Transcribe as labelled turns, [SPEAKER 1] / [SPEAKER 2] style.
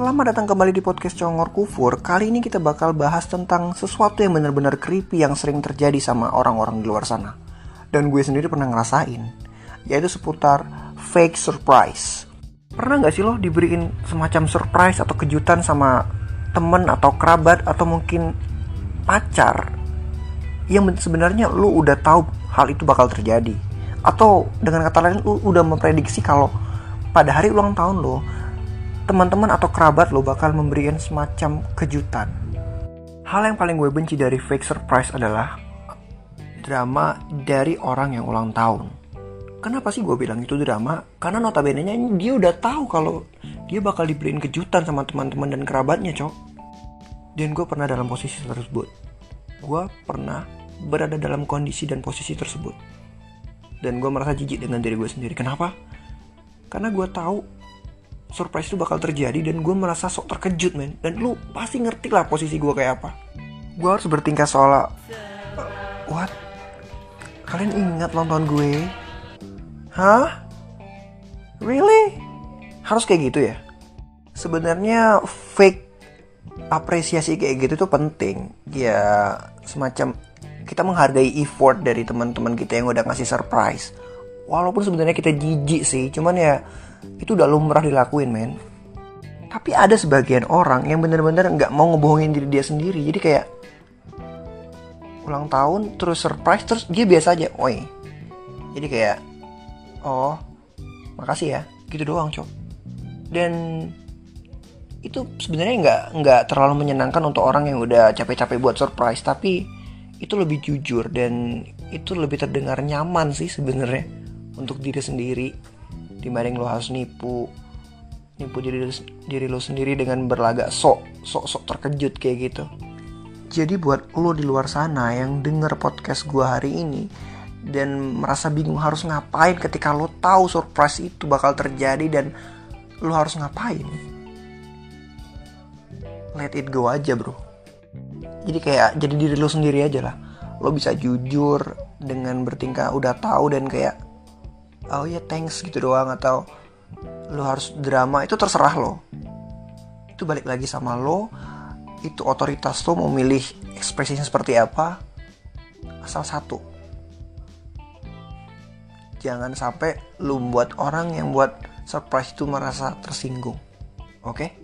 [SPEAKER 1] Selamat datang kembali di podcast Congor Kufur. Kali ini kita bakal bahas tentang sesuatu yang benar-benar creepy yang sering terjadi sama orang-orang di luar sana. Dan gue sendiri pernah ngerasain, yaitu seputar fake surprise. Pernah nggak sih lo diberiin semacam surprise atau kejutan sama temen atau kerabat atau mungkin pacar yang sebenarnya lo udah tahu hal itu bakal terjadi atau dengan kata lain lo udah memprediksi kalau pada hari ulang tahun lo teman-teman atau kerabat lo bakal memberikan semacam kejutan. Hal yang paling gue benci dari fake surprise adalah drama dari orang yang ulang tahun. Kenapa sih gue bilang itu drama? Karena notabene-nya dia udah tahu kalau dia bakal dibeliin kejutan sama teman-teman dan kerabatnya, cok. Dan gue pernah dalam posisi tersebut. Gue pernah berada dalam kondisi dan posisi tersebut. Dan gue merasa jijik dengan diri gue sendiri. Kenapa? Karena gue tahu surprise itu bakal terjadi dan gue merasa sok terkejut men. Dan lu pasti ngerti lah posisi gue kayak apa. Gue harus bertingkah seolah what? Kalian ingat nonton gue? Hah? Really? Harus kayak gitu ya? Sebenarnya fake apresiasi kayak gitu tuh penting. Ya semacam kita menghargai effort dari teman-teman kita yang udah ngasih surprise walaupun sebenarnya kita jijik sih cuman ya itu udah lumrah dilakuin men. Tapi ada sebagian orang yang bener-bener nggak mau ngebohongin diri dia sendiri. Jadi kayak ulang tahun terus surprise terus dia biasa aja oi. Jadi kayak oh makasih ya. Gitu doang cok. Dan itu sebenarnya nggak nggak terlalu menyenangkan untuk orang yang udah capek-capek buat surprise. Tapi itu lebih jujur dan itu lebih terdengar nyaman sih sebenarnya untuk diri sendiri dibanding lo harus nipu nipu diri diri lo sendiri dengan berlagak sok sok sok terkejut kayak gitu. Jadi buat lo di luar sana yang denger podcast gue hari ini dan merasa bingung harus ngapain ketika lo tahu surprise itu bakal terjadi dan lo harus ngapain? Let it go aja bro. Jadi kayak jadi diri lo sendiri aja lah. Lo bisa jujur dengan bertingkah udah tahu dan kayak oh ya thanks gitu doang atau lo harus drama itu terserah lo itu balik lagi sama lo itu otoritas lo mau milih ekspresinya seperti apa asal satu jangan sampai lo buat orang yang buat surprise itu merasa tersinggung oke okay?